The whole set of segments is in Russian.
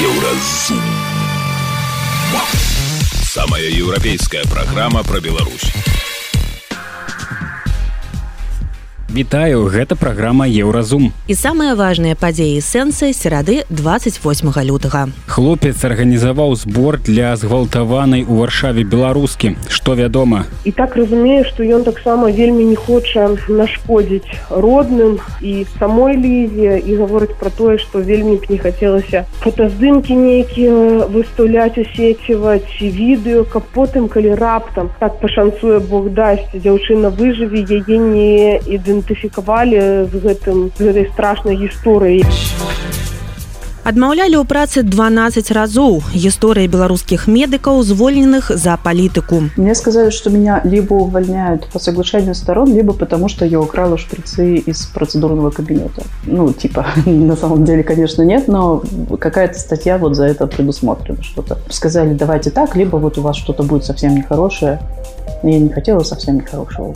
Еўразум. Самая еўрапейская праграма пра Беларусь. Вітаю, гэта праграма Еўразум. І самыя важныя падзеі сэнсы серады 28 лютага. Хлопец арганізаваў збор для згвалтаванай у варшаве беларускі. Што вядома? І так разумею, што ён таксама вельмі не хоча нашкодзіць родным і самой лізе і гаворыць пра тое, што вельмі б не хацелася фотаздымкі нейкія выстаўляць у сеціва ці відэо, каб потым калі раптам так пашанцуе Бог дасць дзяўчына выжыве яе не ідэнтыфікаваць ідэнтыфікавалі з гэтым з гэтай страшнай гісторыяй адмаўлялі ў працы 12 разоў гісторыі беларускіх медыкаў звольненых за палітыку мне сказали что меня либо увольняют по соглашению сторон либо потому что я украла шприцы из процедурного кабинета ну типа на самом деле конечно нет но какая-то статья вот за это предусмотрена что-то сказали давайте так либо вот у вас что-то будет совсем нехорошее я не хотела совсем нехорошего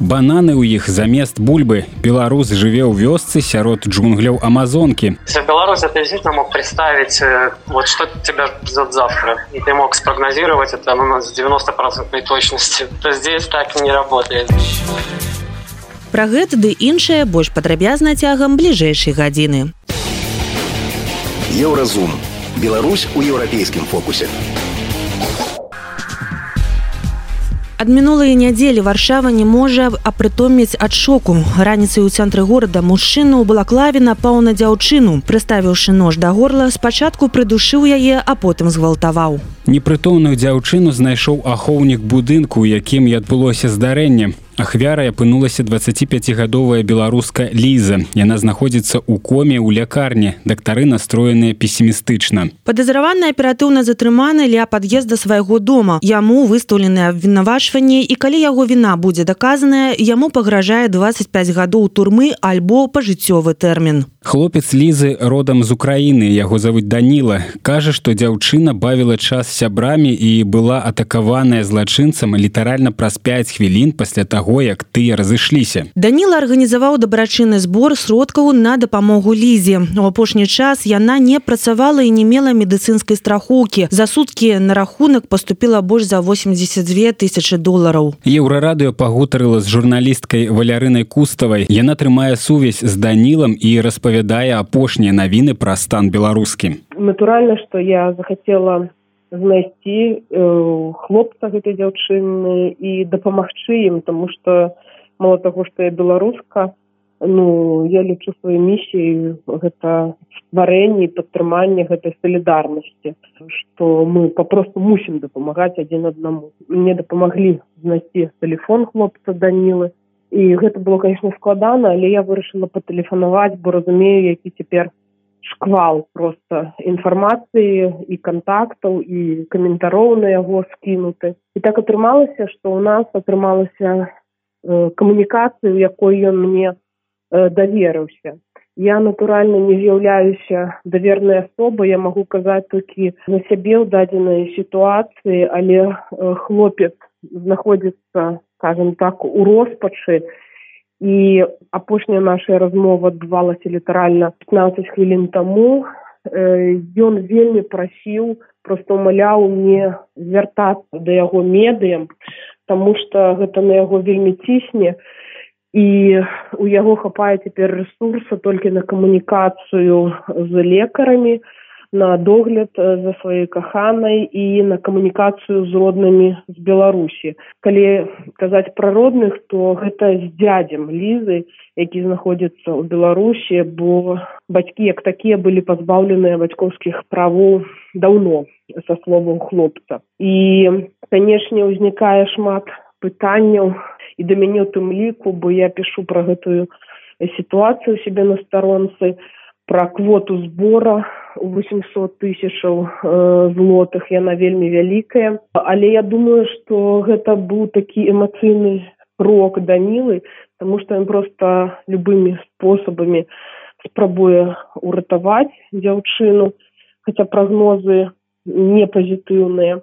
Бананы ў іх замест бульбы. Беларус жыве ў вёсцы сярод джунгляў амазонкі. Беларусь это действительно мог представить э, вот что тебя ждет завтра. И ты мог спрогнозировать это у нас 90 процентной точности то здесь так не работает. Про гэта ды іншае больш падрабязна цягам бліжэйшай гадзіны. Еўразум. Беларусь у еўрапейскім фокусе ад мінулай нядзелі варшава не можа апрытоміць ад шоку раніцай у цэнтры горада мужчыну ў балаклаве напаў на дзяўчыну прыставіўшы нож да горла спачатку прыдушыў яе а потым згвалтаваў непрытомную дзяўчыну знайшоў ахоўнік будынку якім і адбылося здарэнне Ахвярай апынулася 25гадовая беларуска ліза. Яна знаходзіцца ў коме ў лякарні. Дактары настроеныя песімістычна. Падазраваны аператыўна затрыманы ля пад'езда свайго дома. Яму выстаўлены абвінавачванне і калі яго віна будзе даказаная, яму пагражае 25 гадоў турмы альбо пажыццёвы тэрмін. Хлопец лізы родам з Украіны яго завуць Даніла кажа, што дзяўчына бавіла час сябрамі і была атакаваная злачынцам літаральна праз 5 хвілін пасля таго, як тыя разышліся. Даніла арганізаваў дабрачынны збор сродкаў на дапамогу лізе. У апошні час яна не працавала і не мела медыцынскай страхоўкі. За суткі на рахунак поступила больш за 82 тысячи долараў. Еўрарадыё пагутарыла з журналісткай валярынай куставай. Яна трымае сувязь з Данілам і распавядае распавядае апошнія навіны пра стан беларускі натуральна что я захацела знайсці э, хлопца гэтай дзяўчыны і дапамагчы ім тому что мало того что я беларуска ну я лічу сваю місіяй гэта стварэнне падтрыманне гэтай салідарнасці что мы попросту мусім дапамагаць адзін аднаму. Мне дапамаглі знайсці телефон хлопца данілы. І гэта было конечно складана але я вырашыла патэлефанаваць бо разумею які цяпер шквал просто інфармацыі і контактаў і каментароў на яго скінуты. І так атрымалася что у нас атрымалася э, камунікацыю якой ён мне э, даверыўся. Я натуральна не з'яўляюся давернай асобы я магу казаць толькі на сябе ў дадзенай сітуацыі але э, хлопец знаходзіцца скажем так у роспачы і апошняя наша размова адбывалася літаральна 15 хвілін таму ён э, вельмі прасіў просто умаляў мне звяртацца да яго медыям тому что гэта на яго вельмі цісне. І у яго хапае цяпер ресурса толькі на камунікацыю з лекарамі на догляд э, за сваёй каханай і на камунікацыю з роднымі з беларусі калі казаць пра родных то гэта з дзядзем лізы які знаходзіцца ў беларусі бо бацькі як такія былі пазбаўленыя бацькоўскіх правоў даўно са словаў хлопца і канешне ўзнікае шмат пытанняў і да мяне ў тым ліку бо я пішу пра гэтую сітуацыю сябе на старонцы пра квоту збора у 800 тысячаў э, злотых. Яна вельмі вялікая. Але я думаю что гэта быў такі эмацыйны крок данілы тому что ён просто любымі спосабамі спрабуе уратаваць дзяўчыну хотя прагнозы не пазітыўныя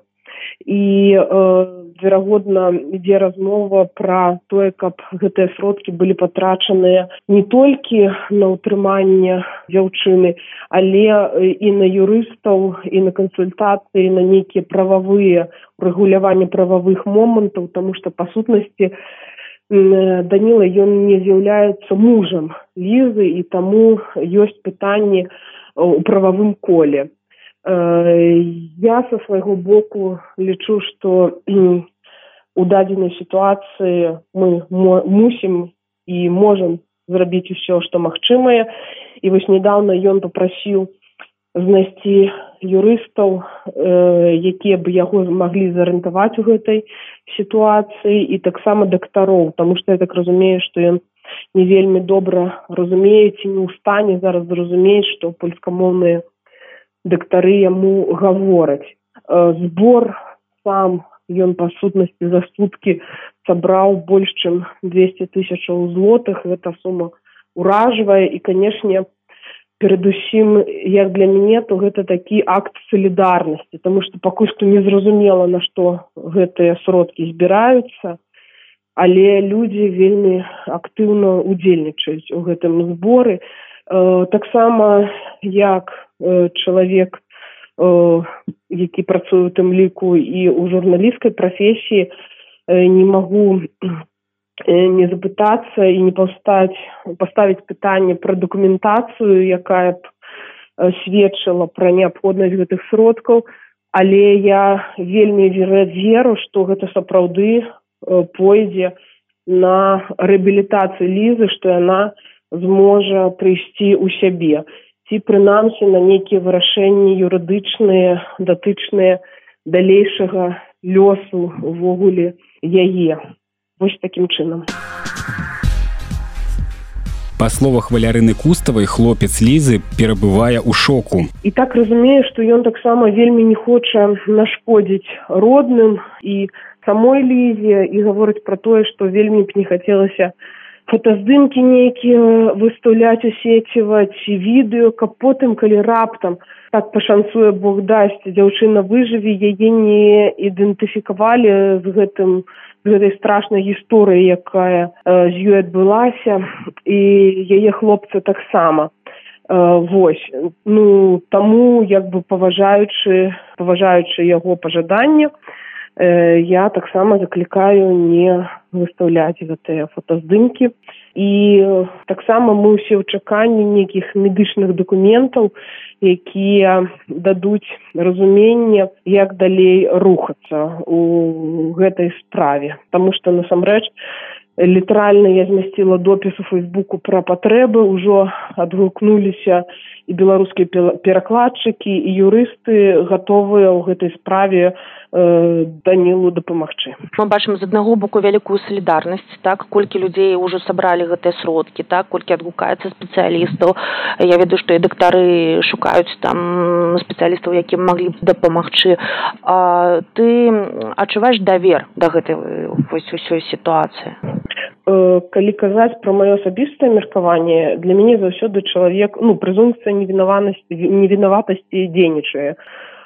і э, верагодна ідзе размова пра тое каб гэтыя сродкі былі патрачаныя не толькі на ўтрыманне дзяўчыны але і на юрыстаў і на кансультацыі на нейкія прававыя рэгуляванне прававых момантаў тому что па сутнасці даніла ён не з'яўляецца мужам лізы і таму ёсць пытанні у прававым коле я со свайго боку лічу што у дадзенай сітуацыі мы мусім і можам зрабіць усё што магчымае і вось недавно ён попрасіў знайсці юрыстаў э, якія бы яго маглі зарыентаваць у гэтай сітуацыі і таксама дактароў тому что я так разумею што ён не вельмі добра разумееце не ў стане зараз зразумець што польскамоўныя дактары яму гавораць. Збор сам ён па сутнасці за суткі сабраў больш чым двести тысячаў злотых. Гэта сума уражвае і канешне перадусім як для мяне то гэта такі акт салідарнасці тому что пакуль што незразумела на што гэтыя сродкі збіраюцца але людзі вельмі актыўна удзельнічаюць у гэтым зборы. Э, таксама як Э, чалавек э, які працуе у тым ліку і ў журналісцкай прафесіі э, не магу не запытацца і не паўстаць паставіць пытанне пра дакументацыю якая б сведчыла пра неабходнасць гэтых сродкаў. Але я вельмі веру што гэта сапраўды пойдзе на рэабілітацыю лізы што яна зможа прыйсці ў сябе ці прынамсі на нейкія вырашэнні юрыдычныя датычныя далейшага лёсу увогуле яе. Вось такім чынам. Па словах валярыны куставай хлопец лізы перабывае ў шоку. І так разумею што ён таксама вельмі не хоча нашкодзіць родным і самой лізе і гаворыць пра тое што вельмі б не хацелася фотаздымкі нейкія выстаўляць у сеціва ці відэо каб потым калі раптам так пашанцуе бог дасць дзяўчына выжыве яе не ідэнтыфікавалі з гэтым з гэтай страшнай гісторыі якая э, з ёй адбылася і яе хлопцы таксама э, вось ну таму як бы паважаючы паважаючы яго пажаданне Э, я таксама заклікаю не выстаўляць гэтыя фотаздымкі і таксама мы ўсе ў чаканні нейкіх медычных дакументаў якія дадуць разуменне як далей рухацца у гэтай справе Таму што насамрэч літаральна я змясціла допіс у фейсбуку пра патрэбы ўжо адгукнуліся і беларускія перакладчыкі і юрысты гатовыя ў гэтай справе э, данілу дапамагчы. Мы бачым з аднаго боку вялікую салідарнасць так? Колькі людзей ужо сабралі гэтыя сродкі так? Колькі адгукаецца спецыялістаў. Я ведаю што і дактары шукаюць там спецыялістаў якім маглі б дапамагчы. Ты адчуваеш давер да гэтай вось усёй сітуацыі калі казаць пра маё асабістае меркаванне для мяне заўсёды чалавек ну прэзумпцыя невінаванасці невінаватасці дзейнічае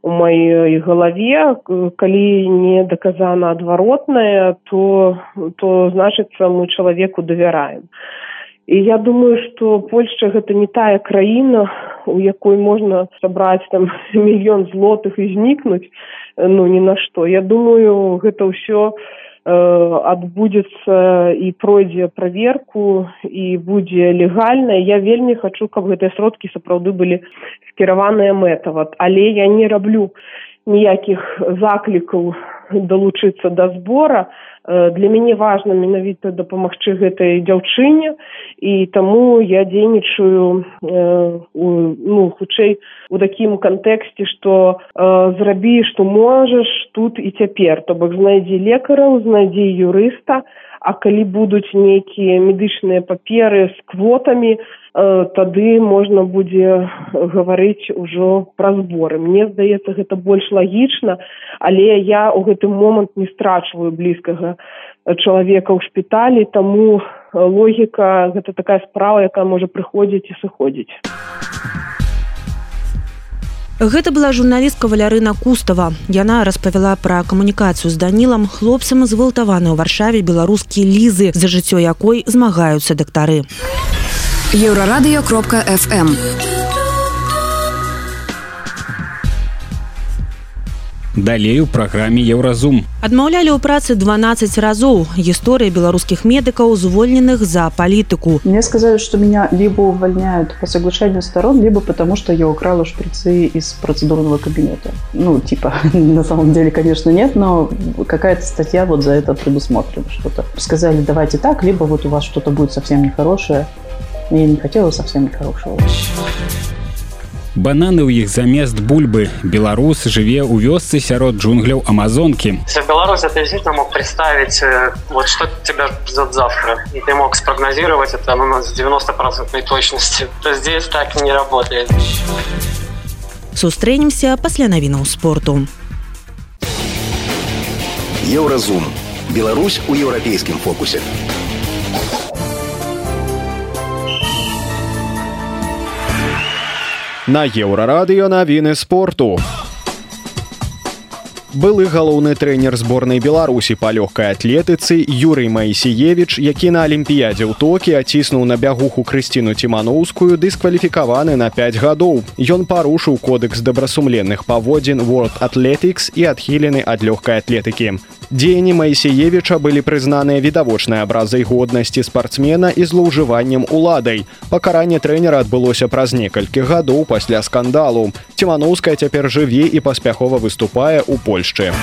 у маёй галаве. Калі не даказана адваротнае то то значыцца мы чалавеку давяраем. І я думаю што польшча гэта не тая краіна у якой можна сабраць там мільён злотых і знікнуць ну ні на што. Я думаю гэта ўсё Э, адбудзецца і пройдзе праверку і будзе легальна. Я вельмі хачу каб гэтыя сродкі сапраўды былі скіраваныя мэтават але я не раблю ніякіх заклікаў далучыцца да збора. Для мяне важна менавіта дапамагчы гэтай дзяўчыне. І таму я дзейнічаю ну хутчэй у такім кантэксце што зрабі што можаш тут і цяпер. То бок знайдзі лекараў знайдзі юрыста. А калі будуць нейкія медычныя паперы з квотамі Э, тады можна будзе гаварыць ужо пра зборы мне здаецца гэта больш лагічна але я ў гэты момант не страчваю блізкага чалавека ў шпіталі таму логіка гэта такая справа якая можа прыходзіць і сыходзіць Гэта была журналістка Валярына Кустава. Яна распавяла пра камунікацыю з Данілам хлопцам згвалтаваны ў варшаве беларускія лізы, за жыццё якой змагаюцца дактары. Еўрарадыё кропка FM. Далей у праграме Еўразум. Адмаўлялі ў працы 12 разоў гісторыя беларускіх медыкаў, звольненых за палітыку. Мне сказали, что меня либо увольняют по соглашению сторон, либо потому, что я украла шприцы из процедурного кабинета. Ну, типа, на самом деле, конечно, нет, но какая-то статья вот за это предусмотрена что-то. Сказали, давайте так, либо вот у вас что-то будет совсем нехорошее. Я не хотела совсем нехорошего. Бананы ў іх замест бульбы. Беларус жыве ў вёсцы сярод джунгляў Амазонкі. Если в Беларуси ты действительно мог представить, э, вот что тебя ждет завтра, и ты мог спрогнозировать это ну, с 90% точностью, то здесь так не работает. Сустрэнемся пасля навінаў спорту. Еўразум. Беларусь у еўрапейскім фокусе. На еўрарадыё навіны спорту. Былы галоўны трэнер зборнай Беларусі па лёгкай атлетыцы Юрый Маісіевіч, які на алімпіядзе ў токі аціснуў на бягуху Крысціну Тимановскую, дыскваліфікаваны на 5 гадоў. Ён парушыў кодекс дабрасумленных паводзін World Athletics і адхілены ад лёгкай атлетыкі. Дзеянні Маісеевіча былі прызнаныя відавочнай абразай годнасці спартсмена і злоўжываннем уладай. Пакаранне трэнера адбылося праз некалькі гадоў пасля скандалу. Цімановская цяпер жыве і паспяхова выступае ў Польшчы.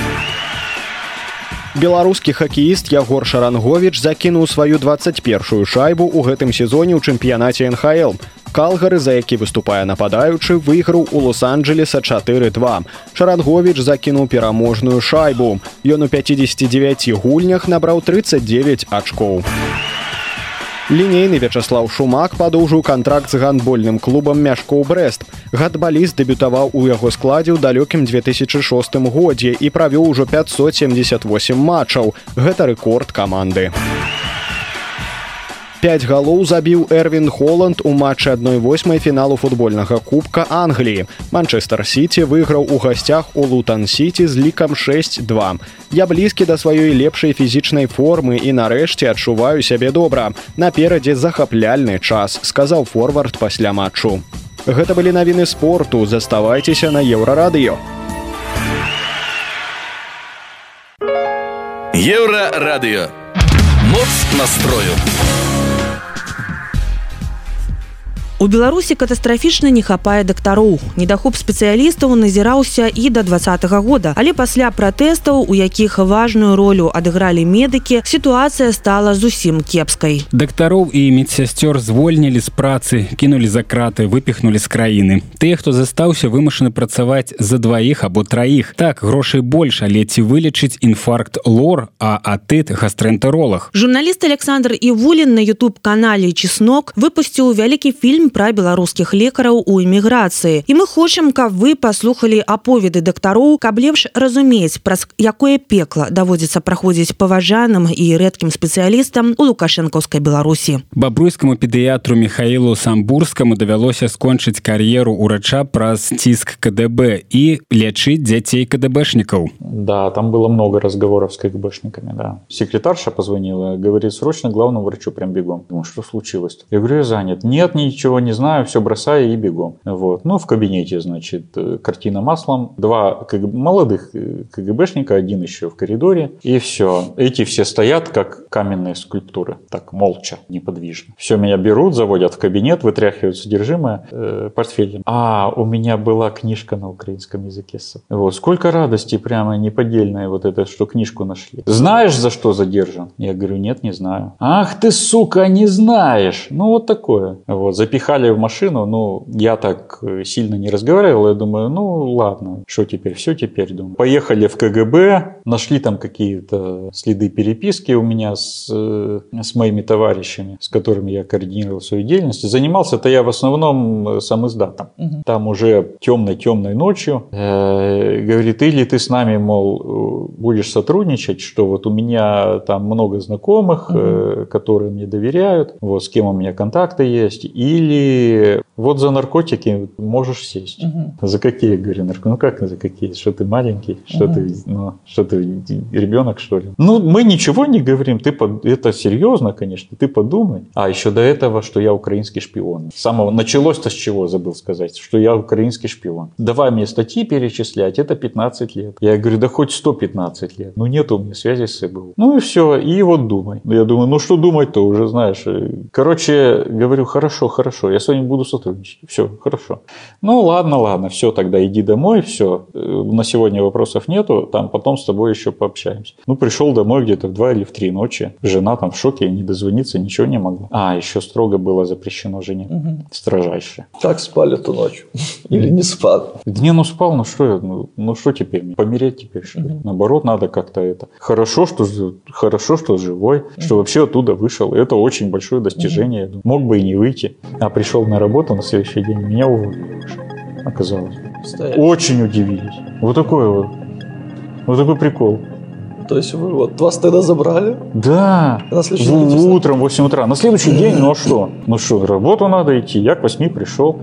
Беларускі хакеіст Ягор Шаранговіч закінуў сваю 21ю шайбу ў гэтым сезоне ў чэмпіянаце НХл. Калгары, за які выступае нападаючы, выйграў у лос-анджелеса 4-2. Шаранговіч закінуў пераможную шайбу. Ён у 59 гульнях набраў 39 ачкоў. Лінейны Вячаслаў Шумак падоўжыў кантракт з гандбольным клубам мяшкоў брест. Гатбаліст дэбютаваў у яго складзе ў далёкім 2006 годзе і правёў ужо 578 матчаў. Гэта рэкорд каманды. 5 галоў забіў Эрвін Холланд у матчы 1-8 фіналу футбольнага кубка Англіі. Манчестер Сіці выйграў у гасцях у Лутан Сіці з лікам 6-2. Я блізкі да сваёй лепшай фізічнай формы і нарэшце адчуваю сябе добра. Наперадзе захапляльны час, сказаў форвард пасля матчу. Гэта былі навіны спорту, заставайцеся на еўрарадыё. Еўрарадыё. Моц настрою. У беларусі катастрафічна не хапае дактароў. Недахоп спецыялістаў назіраўся і да двадцатого года. Але пасля пратэстаў у якіх важную ролю адыгралі медыкі сітуацыя стала зусім кепскай. Дактароў і медсясцёр звольнілі з працы кінулі за краты выпіхнулі з краіны. Тыя хто застаўся вымушаны працаваць за дваіх або траіх. Так грошай больш але ці вылечыць інфаркт лор а атыт гастрэнтэролах журналіст александр івулін на youtube канале чеснок выпусціў вялікі фільм пра беларускіх лекараў у эміграцыі і мы хочам каб вы паслухалі аповеды дактароў каб лепш разумець праз якое пекла даводзіцца праходзіць паважаным і рэдкім спецыялістам у лукашэнкаўскай беларусі бабруйскаму педыятру михаилу самбурскаму давялося скончыць кар'еру урача праз ціск кДб і лечыць дзяцей кДбшнікаў Да, там было много разговоров с КГБшниками, да. Секретарша позвонила, говорит, срочно главному врачу прям бегом. Думаю, что случилось? -то? Я говорю, я занят. Нет, ничего не знаю, все бросаю и бегом. Вот. Ну, в кабинете, значит, э, картина маслом. Два молодых э, КГБшника, один еще в коридоре. И все. Эти все стоят, как каменные скульптуры. Так, молча, неподвижно. Все, меня берут, заводят в кабинет, вытряхивают содержимое э, портфелем. А, у меня была книжка на украинском языке. Вот. Сколько радости прямо неподдельное вот это, что книжку нашли. Знаешь, за что задержан? Я говорю, нет, не знаю. Ах ты, сука, не знаешь. Ну, вот такое. Вот, запихали в машину. Ну, я так э, сильно не разговаривал. Я думаю, ну, ладно, что теперь? Все теперь, думаю. Поехали в КГБ, нашли там какие-то следы переписки у меня с, э, с моими товарищами, с которыми я координировал свою деятельность. Занимался-то я в основном э, сам издатом. Угу. Там уже темной-темной ночью э, говорит, или ты с нами, мол, будешь сотрудничать, что вот у меня там много знакомых, угу. э, которые мне доверяют, вот с кем у меня контакты есть, или И вот за наркотики можешь сесть. Угу. За какие, говорю, наркотики? Ну как за какие? Что ты маленький? Что угу. ты, ну, что ты ребенок, что ли? Ну, мы ничего не говорим. Ты под... Это серьезно, конечно. Ты подумай. А еще до этого, что я украинский шпион. Самого началось-то с чего, забыл сказать, что я украинский шпион. Давай мне статьи перечислять, это 15 лет. Я говорю, да хоть 115 лет. Ну, нет у меня связи с СБУ. Ну и все, и вот думай. Я думаю, ну что думать-то уже, знаешь. Короче, говорю, хорошо, хорошо, я с вами буду сотрудничать. Все, хорошо. Ну ладно, ладно, все, тогда иди домой, все. На сегодня вопросов нету, там потом с тобой еще пообщаемся. Ну, пришел домой где-то в 2 или в 3 ночи. Жена там в шоке, не дозвониться, ничего не могла. А, еще строго было запрещено жене. Угу. Строжайше. Как спали ту ночь? Или не спал? Не, ну спал, ну что, ну, ну что теперь? Помереть теперь, что ли? Угу. Наоборот, надо как-то это. Хорошо, что, хорошо, что живой, угу. что вообще оттуда вышел. Это очень большое достижение. Угу. Мог бы и не выйти. А пришел на работу на следующий день, меня уволили уже, оказалось. Стоять. Очень удивились. Вот такой вот. Вот такой прикол. То есть вы вот вас тогда забрали? Да. На следующий день утром в 8 утра. На следующий день, ну а что? Ну что, работу надо идти. Я к 8 пришел.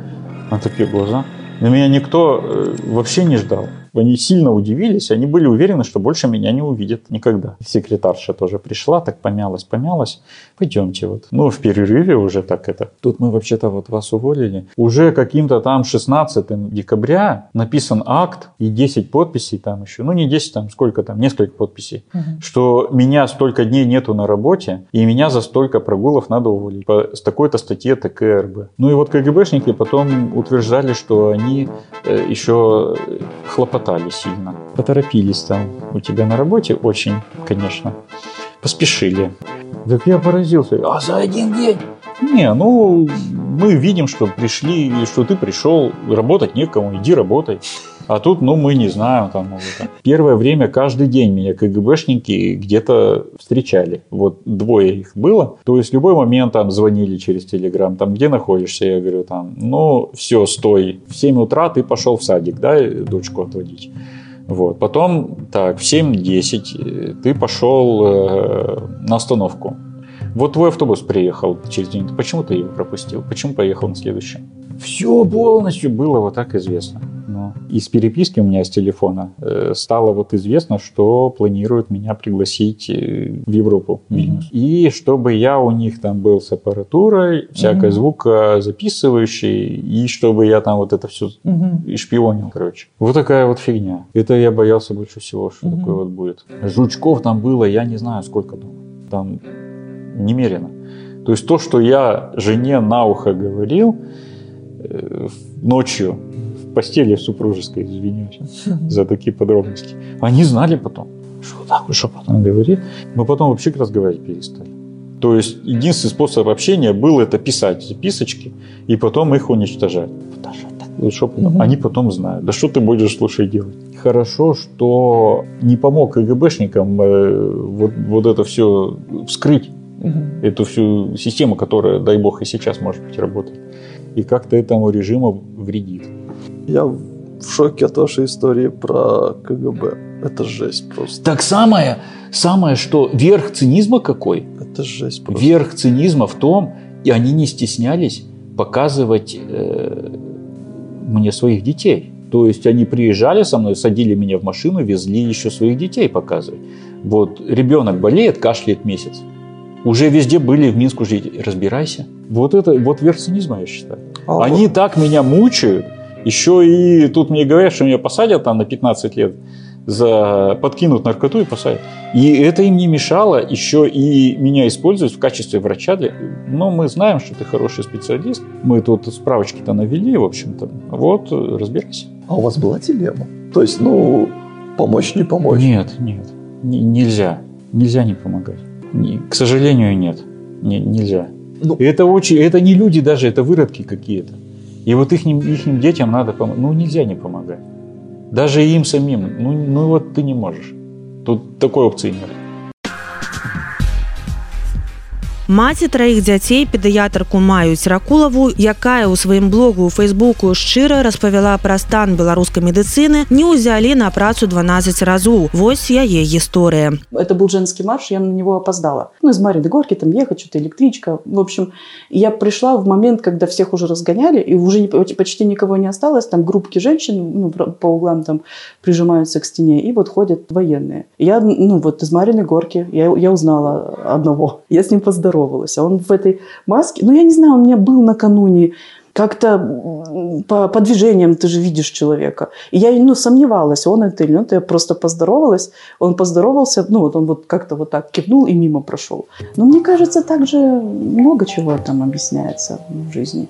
На такие глаза. На меня никто э, вообще не ждал. Они сильно удивились, они были уверены, что больше меня не увидят никогда. Секретарша тоже пришла, так помялась, помялась. Пойдемте вот. Ну, в перерыве уже так это. Тут мы вообще-то вот вас уволили. Уже каким-то там 16 декабря написан акт и 10 подписей там еще. Ну, не 10, там сколько там, несколько подписей. Угу. Что меня столько дней нету на работе, и меня за столько прогулов надо уволить. По, с такой-то статье ТКРБ. Ну и вот КГБшники потом утверждали, что они э, еще хлопотали хлопотали сильно. Поторопились там у тебя на работе очень, конечно. Поспешили. Так я поразился. А за один день? Не, ну, мы видим, что пришли, что ты пришел, работать некому, иди работай. А тут, ну, мы не знаем. Там, может, Первое время каждый день меня КГБшники где-то встречали. Вот двое их было. То есть, в любой момент там звонили через Телеграм, там, где находишься? Я говорю, там, ну, все, стой. В 7 утра ты пошел в садик, да, дочку отводить. Вот. Потом, так, в 7-10 э, ты пошел э, на остановку. Вот твой автобус приехал через день. Почему ты его пропустил? Почему поехал на следующий? Все полностью было вот так известно. Но из переписки у меня с телефона э, стало вот известно, что планируют меня пригласить э, в Европу, Mm-hmm. И чтобы я у них там был с аппаратурой, всякой mm-hmm. звукозаписывающей, и чтобы я там вот это все mm-hmm. шпионил, короче. Вот такая вот фигня. Это я боялся больше всего, что mm-hmm. такое вот будет. Жучков там было, я не знаю сколько там. Там немерено. То есть то, что я жене на ухо говорил, Э, ночью в постели супружеской, извиняюсь за такие подробности. Они знали потом, что так что потом говорит. Мы потом вообще разговаривать перестали. То есть единственный способ общения был это писать записочки и потом их уничтожать. Что потом? Угу. Они потом знают. Да что ты будешь слушай делать? Хорошо, что не помог КГБшникам э, вот, вот это все вскрыть. Угу. Эту всю систему, которая, дай бог, и сейчас, может быть, работает и как-то этому режиму вредит. Я в шоке от вашей истории про КГБ. Это жесть просто. Так самое, самое, что верх цинизма какой? Это жесть просто. Верх цинизма в том, и они не стеснялись показывать э, мне своих детей. То есть они приезжали со мной, садили меня в машину, везли еще своих детей показывать. Вот ребенок болеет, кашляет месяц. Уже везде были в Минску жить. Разбирайся. Вот это вот верх цинизма, я считаю. А Они вот. так меня мучают. Еще и тут мне говорят, что меня посадят там на 15 лет за подкинут наркоту и посадят. И это им не мешало еще и меня использовать в качестве врача. Для... Но мы знаем, что ты хороший специалист. Мы тут справочки-то навели, в общем-то. Вот, разбирайся. А у вас была дилемма? То есть, ну, помочь, не помочь? Нет, нет. Н- нельзя. Нельзя не помогать. Не, к сожалению, нет. Не, нельзя. Ну, это, очень, это не люди даже, это выродки какие-то. И вот их, их детям надо помогать. Ну, нельзя не помогать. Даже им самим. Ну, ну вот ты не можешь. Тут такой опции нет Маці траіх дзяцей педыятарку маюць ракулаву, якая ў сваім блогу ў фейсбуку шчыра распавяла пра стан беларускай медыцыны, не ўзялі на працу 12 разоў. Вось яе гісторыя. Это был женский марш, я на него опоздала. Ну, из Марины Горки там ехать, что-то электричка. В общем, я пришла в момент, когда всех уже разгоняли, и уже почти никого не осталось. Там группки женщин ну, по углам там прижимаются к стене, и вот ходят военные. Я, ну, вот из Марины Горки, я, я узнала одного. Я с ним поздоровалась. А он в этой маске, ну, я не знаю, он у меня был накануне как-то по, по движениям ты же видишь человека. И я ну, сомневалась, он это или нет. Я просто поздоровалась. Он поздоровался, ну вот он вот как-то вот так кивнул и мимо прошел. Но мне кажется, также много чего там объясняется в жизни.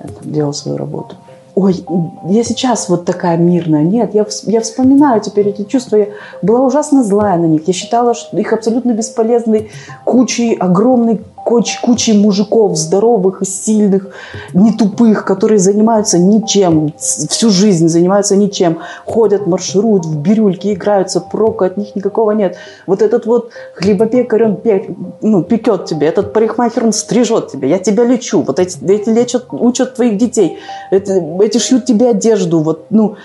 Я там делал свою работу. Ой, я сейчас вот такая мирная. Нет, я, я вспоминаю теперь эти чувства. Я была ужасно злая на них. Я считала, что их абсолютно бесполезной кучей, огромной куч, кучей мужиков здоровых и сильных, не тупых, которые занимаются ничем, всю жизнь занимаются ничем, ходят, маршируют в бирюльке, играются, прока от них никакого нет. Вот этот вот хлебопекарь, он пек, ну, пекет тебе, этот парикмахер, он стрижет тебя, я тебя лечу, вот эти, эти лечат, учат твоих детей, эти, эти шьют тебе одежду, вот, ну,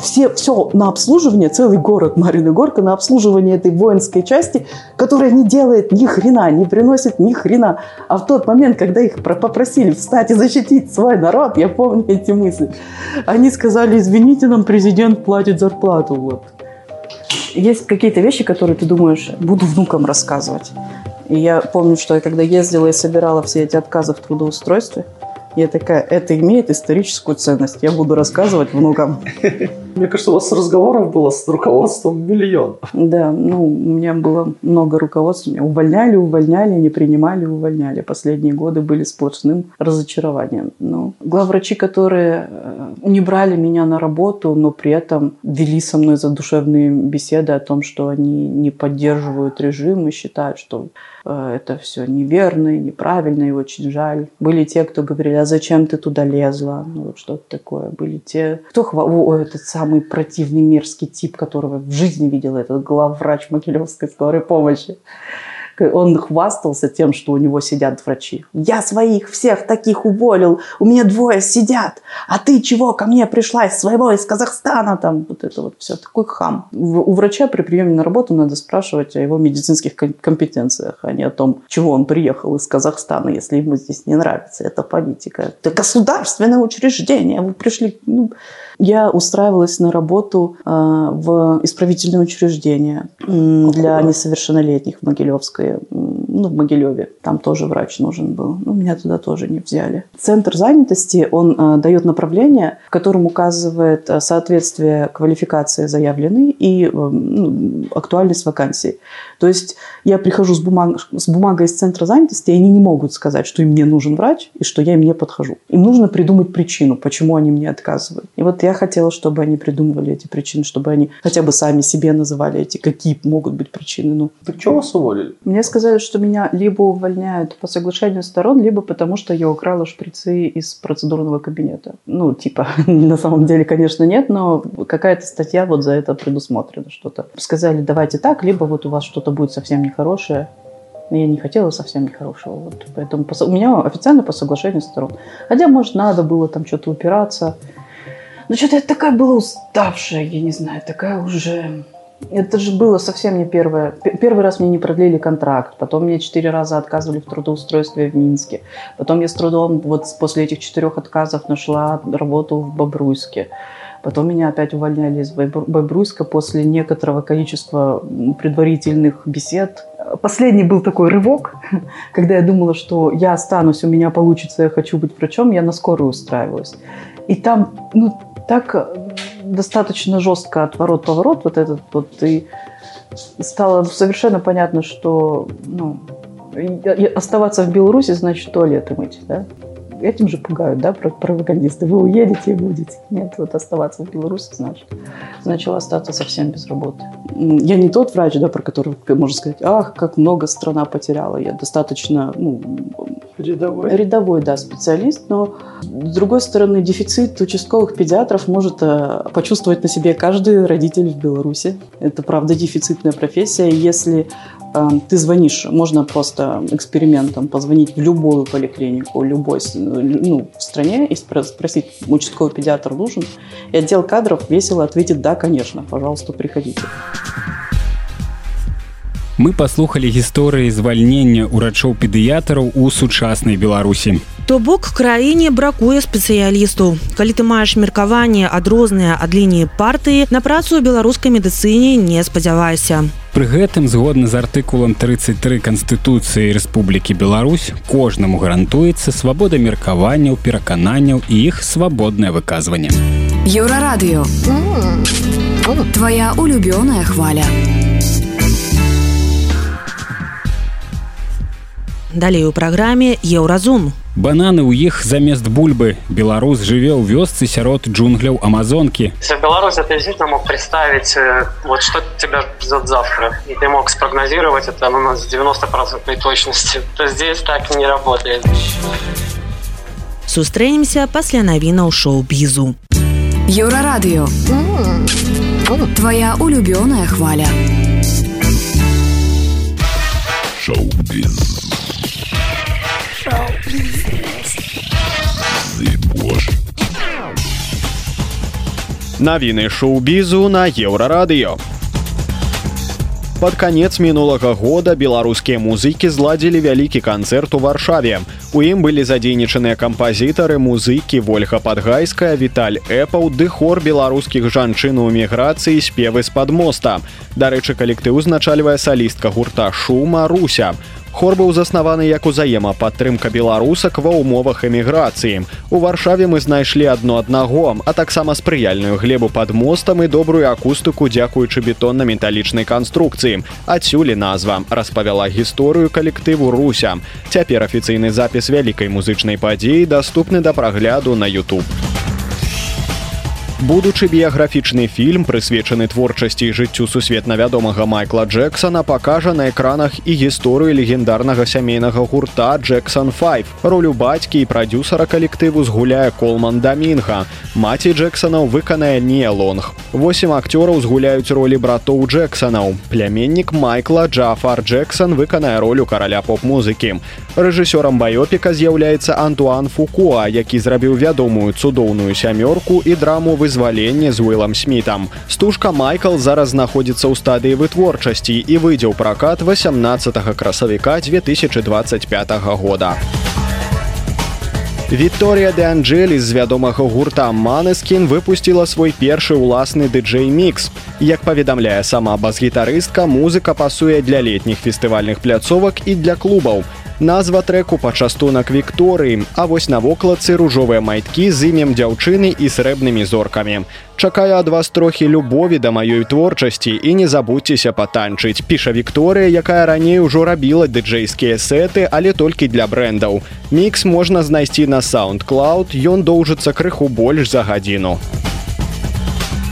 все, все на обслуживание, целый город Марина Горка на обслуживание этой воинской части, которая не делает ни хрена, не приносит ни хрена а в тот момент, когда их попросили встать и защитить свой народ, я помню эти мысли, они сказали, извините, нам президент платит зарплату. Вот. Есть какие-то вещи, которые ты думаешь, буду внукам рассказывать. И я помню, что я когда ездила и собирала все эти отказы в трудоустройстве, я такая, это имеет историческую ценность. Я буду рассказывать внукам. Мне кажется, у вас разговоров было с руководством миллион. Да, ну, у меня было много руководств. Меня увольняли, увольняли, не принимали, увольняли. Последние годы были сплошным разочарованием. Ну, главврачи, которые э, не брали меня на работу, но при этом вели со мной задушевные беседы о том, что они не поддерживают режим и считают, что э, это все неверно и неправильно, и очень жаль. Были те, кто говорили, а зачем ты туда лезла? Ну, что-то такое. Были те, кто хвалил, ой, этот сам самый противный мерзкий тип, которого в жизни видела этот главврач Могилевской скорой помощи он хвастался тем, что у него сидят врачи. Я своих всех таких уволил, у меня двое сидят, а ты чего ко мне пришла из своего, из Казахстана, там вот это вот все, такой хам. У врача при приеме на работу надо спрашивать о его медицинских компетенциях, а не о том, чего он приехал из Казахстана, если ему здесь не нравится эта политика. Это государственное учреждение, вы пришли... Ну, я устраивалась на работу э, в исправительное учреждение для несовершеннолетних в Могилевской, ну, в Могилеве. Там тоже врач нужен был. Ну, меня туда тоже не взяли. Центр занятости, он э, дает направление, в котором указывает э, соответствие квалификации заявленной и ну, актуальность вакансии. То есть я прихожу с, бумаг, с бумагой из центра занятости, и они не могут сказать, что им не нужен врач и что я им не подхожу. Им нужно придумать причину, почему они мне отказывают. И вот я хотела, чтобы они придумывали эти причины, чтобы они хотя бы сами себе называли эти, какие могут быть причины. Ну. Так что вас уволили? Мне сказали, что меня либо увольняют по соглашению сторон, либо потому что я украла шприцы из процедурного кабинета. Ну, типа, на самом деле, конечно, нет, но какая-то статья вот за это предусмотрена что-то. Сказали, давайте так, либо вот у вас что-то будет совсем нехорошее. Я не хотела совсем нехорошего. Вот. Поэтому у меня официально по соглашению сторон. Хотя, может, надо было там что-то упираться. Но что-то я такая была уставшая, я не знаю, такая уже... Это же было совсем не первое. Первый раз мне не продлили контракт, потом мне четыре раза отказывали в трудоустройстве в Минске. Потом я с трудом вот после этих четырех отказов нашла работу в Бобруйске. Потом меня опять увольняли из Бобруйска после некоторого количества предварительных бесед. Последний был такой рывок, когда я думала, что я останусь, у меня получится, я хочу быть врачом, я на скорую устраивалась. И там, ну, так э, достаточно жестко отворот-поворот вот этот вот, и стало совершенно понятно, что ну, оставаться в Беларуси значит туалеты мыть, да? Этим же пугают, да, пропагандисты. Вы уедете и будете. Нет, вот оставаться в Беларуси значит. Начала остаться совсем без работы. Я не тот врач, да, про которого можно сказать, ах, как много страна потеряла. Я достаточно, ну, Рядовой. Рядовой, да, специалист, но с другой стороны, дефицит участковых педиатров может э, почувствовать на себе каждый родитель в Беларуси. Это, правда, дефицитная профессия. Если ты звонишь, можно просто экспериментом позвонить в любую поликлинику, любой ну, в стране и спросить, участковый педиатр нужен, и отдел кадров весело ответит, да, конечно, пожалуйста, приходите. Мы паслухалі гісторыі звальнення ўрачоў педыятараў у сучаснай беларусі. То бок краіне бракуе спецыялістаў. Калі ты маеш меркаванне адрозныя ад лініі партыі на працу ў беларускай медыцыне не спадзявайся. Пры гэтым згодна з артыкулам 33 канстытуцыі Рэспублікі Беларусь кожнаму гарантуецца свабода меркаванняў перакананняў і іх свабоднае выказванне. Еўрарадыё. Твоя улюбёная хваля далей у праграме еўразум бананы ў іх замест бульбы беларус жыве ў вёсцы сярод джунгляў амазонкі беларусь ты действительно мог представить э, вот что тебя ждет завтра и ты мог спрогнозировать это у нас 90 процентной точности то здесь так не работает сустрэнемся пасля навінаў шоу-бізу еўрарадыё твоя улюбёная хваля шоу-біз Навіны шоу-бізу на еўрарадыё. Пад канец мінулага года беларускія музыкі зладзілі вялікі канцэрт у варшаве. У ім былі задзейнічаныя кампазітары, музыкі, ольга падгайская, Віталь Эпаў, ды хор беларускіх жанчын у эміграцыі спевы з-пад моста. Дарэчы, калектыў узначальвае салістка гурта шума руся. Хор быў заснаваны як узаемападтрымка беларусак ва ўмовах эміграцыі. У варшаве мы знайшлі адно аднаго, а таксама спрыяльную глебу пад мостам і добрую акустыку дзякуючы бетонна-металічнай канструкцыі. Адсюлі назва распавяла гісторыю калектыву руся. Цяпер афіцыйны запіс вялікай музычнай падзеі даступны да прагляду на YouTube будучы біяграфічны фільм прысвечаны творчасці і жыццю сусветна вядомага майкла джексона пакажа на экранах і гісторыю легендарнага сямейнага гурта джексон 5 ролю бацькі і прадзюсара калектыву згуляе колман дамінга маці джексонаў выканае Ніа Лонг восем акцёраў згуляюць ролі братоў джексонаў пляменнік майкла джафар джексон выканае ролю караля поп-музыкі. Рэжысёрам баёпіка з'яўляецца антуан фукуа які зрабіў вядомую цудоўную сямёрку і драму вызваленне з Уілам Смітам. Стужка майкл зараз знаходзіцца ў стадыі вытворчасці і выйдзе ў пракат 18 красавіка 2025 года. Вікторія де Анджелі з вядомага гурта Манескін выпусціла свой першы ўласны дыджэй мікс. Як паведамляе сама бас-гітарыстка, музыка пасуе для летніх фестывальных пляцовак і для клубаў назва треку пачастунак вікторыі а вось на вокладцы ружовыя майткі з імем дзяўчыны і срэбнымі зоркамі. Чакаю ад вас трохі любові да маёй творчасці і не забудьцеся патанчыць піша Вікторыя якая раней ужо рабіла дыджэйскія сеты але толькі для брэндаў. Мікс можна знайсці на саундклауд ён доўжыцца крыху больш за гадзіну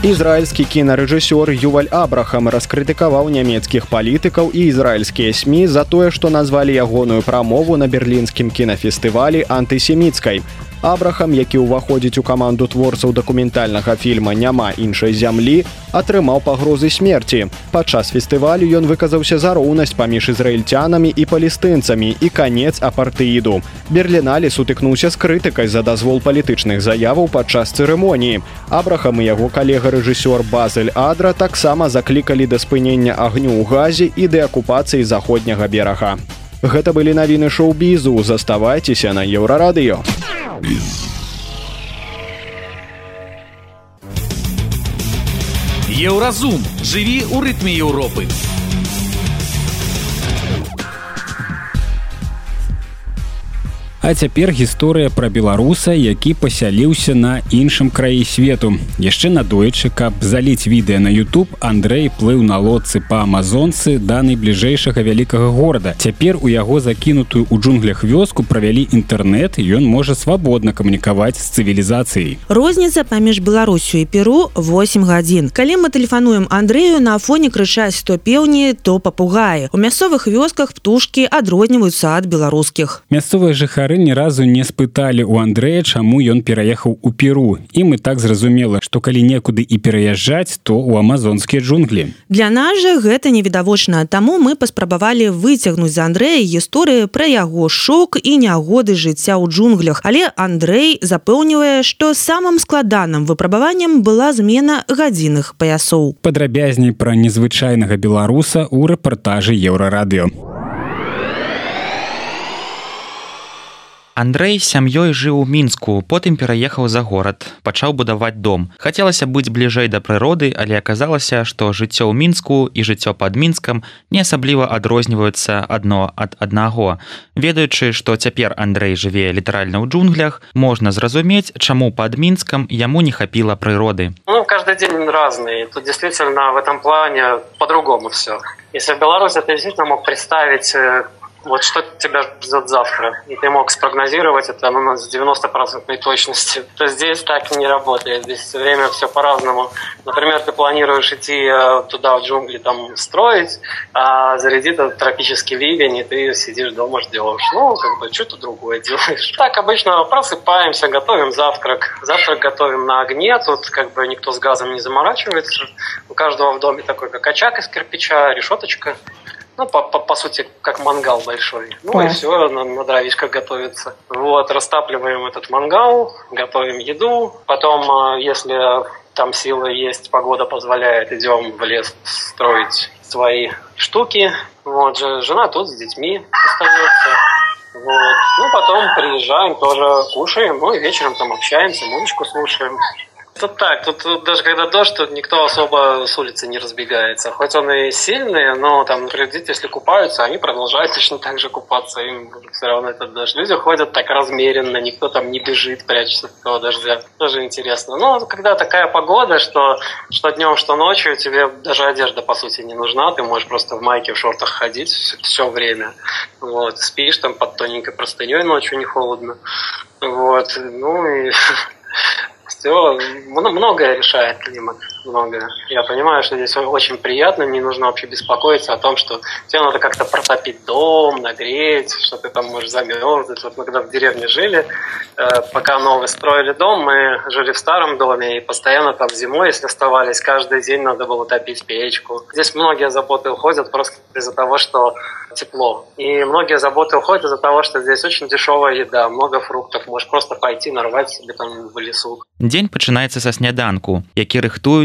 у ізраильскі кінарэжысёр юваль абрахам раскрытыкаваў нямецкіх палітыкаў і ізраильскія сМ за тое што назвалі ягоную прамову на берлінскім кінафестывалі антысеміцкай Абрахам, які ўваходзіць у каманду творцаў дакументальнага фільма няма іншай зямлі, атрымаў пагрозы смерці. Падчас фестывалю ён выказаўся за роўнасць паміж ізраільцянамі і палістынцамі і канец апартэіду. Берліналі сутыкнуўся з крытыкай за дазвол палітычных заяваў падчас цырымоніі. Абрахам і яго калега рэжысёр Базель Адра таксама заклікалі да спынення агню ў газе і дэакупацыі заходняга берага. Гэта былі навіны шоу-бізу, заставайцеся на еўрарадыё. Еўразум жыві ў рытме Еўропы. А цяпер гісторыя пра беларуса, які пасяліўся на іншым краі свету. Яшчэ надоечы, каб заліць відэа на YouTube Андрэй плыў на лодцы па амазонцы да найбліжэйшага вялікага горада. Цяпер у яго закінутую ў джунглях вёску правялі інтэрнэт, ён можа свабодна камунікаваць з цывілізацыяй. Розніца паміж Беларусю і Перу 8 гадзін. Калі мы тэлефануем Андрэю на фоне крычаць то пеўні, то папугаі. У мясцовых вёсках птушкі адрозніваюцца ад беларускіх. Мясцовыя жыхары жыхары ні разу не спыталі у Андрэя чаму ён пераехаў у перу. І мы так зразумела што калі некуды і пераязджаць то у амазонскія джунглі Для нас жа гэта невідавочна таму мы паспрабавалі выцягнуць з Андрэя гісторыю пра яго шок і нягоды жыцця ў джунглях. Але Андрэй запэўнівае што самым складаным выпрабаваннем была змена гадзінных паясоў. Падрабязней пра незвычайнага беларуса ў рэпартажы еўрарадыё Андрэй з сям'ёй жыў у мінску потым пераехаў за горад пачаў будаваць дом. Хацелася быць бліжэй да прыроды але аказалася што жыццё ў мінску і жыццё пад мінскам не асабліва адрозніваюцца адно ад аднаго. Ведаючы што цяпер Андрэй жыве літаральна ў джунглях можна зразумець чаму пад мінскам яму не хапіла прыроды. Ну каждый день разный тут действительно в этом плане по-другому все если в беларуси ты действительно мог представить вот что тебя ждет завтра, и ты мог спрогнозировать это ну, с 90% точностью, то здесь так не работает. Здесь время все по-разному. Например, ты планируешь идти э, туда, в джунгли, там, строить, а зарядит этот тропический ливень, и ты сидишь дома, ждешь. Ну, как бы, что-то другое делаешь. Так обычно просыпаемся, готовим завтрак. Завтрак готовим на огне, тут как бы никто с газом не заморачивается. У каждого в доме такой, как очаг из кирпича, решеточка ну, по, по, по сути, как мангал большой. Ну Ой. и все, на, на дровишках готовится. Вот, растапливаем этот мангал, готовим еду. Потом, э, если там силы есть, погода позволяет, идем в лес строить свои штуки. Вот, жена тут с детьми остается. Вот. Ну, потом приезжаем, тоже кушаем, ну и вечером там общаемся, музычку слушаем. Тут так, тут, тут даже когда дождь, тут никто особо с улицы не разбегается. Хоть он и сильный, но там, например, дети, если купаются, они продолжают точно так же купаться, им все равно этот дождь. Люди ходят так размеренно, никто там не бежит, прячется от этого дождя. Тоже интересно. Но когда такая погода, что, что днем, что ночью, тебе даже одежда, по сути, не нужна, ты можешь просто в майке, в шортах ходить все, все время. Вот, спишь там под тоненькой простыней, ночью не холодно. Вот, ну и все, многое решает климат, многое. Я понимаю, что здесь очень приятно, не нужно вообще беспокоиться о том, что тебе надо как-то протопить дом, нагреть, что ты там можешь замерзнуть. Вот мы когда в деревне жили, э, пока новый строили дом, мы жили в старом доме, и постоянно там зимой, если оставались, каждый день надо было топить печку. Здесь многие заботы уходят просто из-за того, что тепло. И многие заботы уходят из-за того, что здесь очень дешевая еда, много фруктов. Можешь просто пойти нарвать себе там в лесу. Дзень пачынаецца са сняданку, які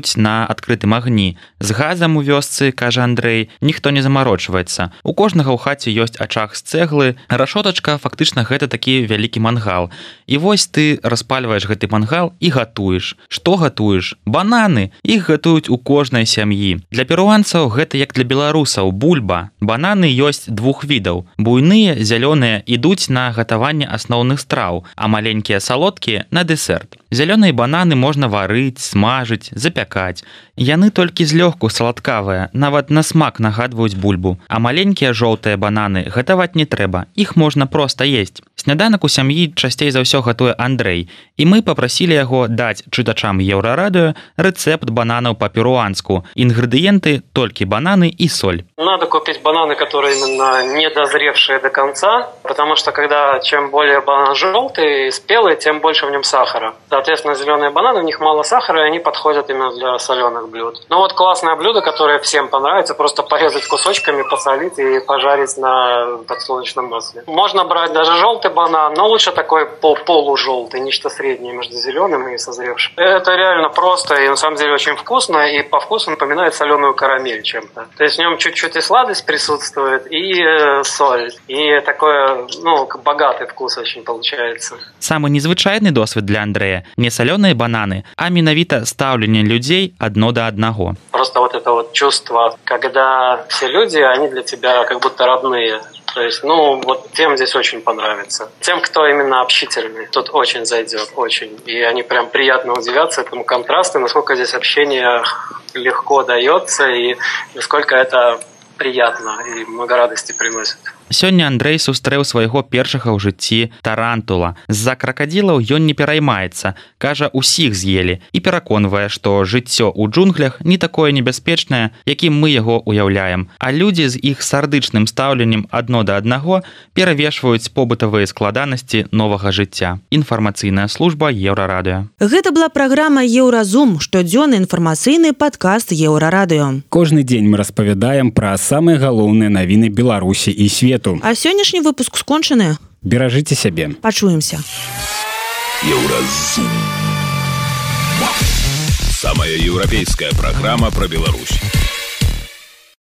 рыхтуюць на адкрытым агні. З газам у вёсцы, кажа Андрэй, ніхто не замарочваецца. У кожнага ў хаце ёсць ачах з цэглы. Рашотачка фактычна гэта такі вялікі мангал. І вось ты распальваеш гэты мангал і гатуеш. Што гатуеш? Бананы. Іх гатуюць у кожнай сям'і. Для перуанцаў гэта як для беларусаў бульба. Бананы ёсць двух відаў. Буйныя, зялёныя ідуць на гатаванне асноўных страў, а маленькія салодкія на дэсерт. Зялёныя бананы можна варыць, смажыць, запякаць. Яны толькі злёгку саладкавыя, нават на смак нагадваюць бульбу, а маленькія жоўтыя бананы гатаваць не трэба, іх можна проста есть. Сняданак у сям'і часцей за ўсё гатуе Андрэй, і мы попрасілі яго даць чытачам еўрарадыё рэцэпт бананаў па-перуанску. Інгрэдыенты толькі бананы і соль. Надо купить бананы, которые именно недозревшие до конца, потому что когда чем более банан желтый, спелый, тем больше в нем сахара. Соответственно, зеленые бананы, в них мало сахара, и они подходят именно для соленых блюд. Ну вот классное блюдо, которое всем понравится, просто порезать кусочками, посолить и пожарить на подсолнечном масле. Можно брать даже желтый банан, но лучше такой полужелтый, нечто среднее между зеленым и созревшим. Это реально просто и на самом деле очень вкусно, и по вкусу напоминает соленую карамель чем-то. То есть в нем чуть-чуть и сладость присутствует, и э, соль, и такое, ну, богатый вкус очень получается. Самый незвычайный досвед для Андрея не соленые бананы, а менавіта стаўленне людзей одно до одного. Просто вот это вот чувство, когда все люди, они для тебя как будто родные. То есть, ну, вот тем здесь очень понравится. Тем, кто именно общительный, тут очень зайдет, очень. И они прям приятно удивятся этому контрасту, насколько здесь общение легко дается и насколько это приятно и много радости приносит. Сёння Андрэй сустрэў свайго першага ў жыцці тарантула. З-за кракадзілаў ён не пераймаецца, кажа усіх з'елі і пераконвае, што жыццё ў джунглях не такое небяспечнае, якім мы яго уяўляем. А людзі з іх сардычным стаўленнем адно да аднаго перавешваюць побытавыя складанасці новага жыцця. Інфармацыйная служба еўрарадыё. Гэта была праграма Еўразум, штодзённы інфармацыйны падкаст еўрарадыё. Кожны дзень мы распавядаем пра самыя галоўныя навіны Беларусі і свету. А сённяшні выпуск скончаны. Беражыце сябе. Пачуемся. Еўразум. Самая еўрапейская праграма пра Беларусь.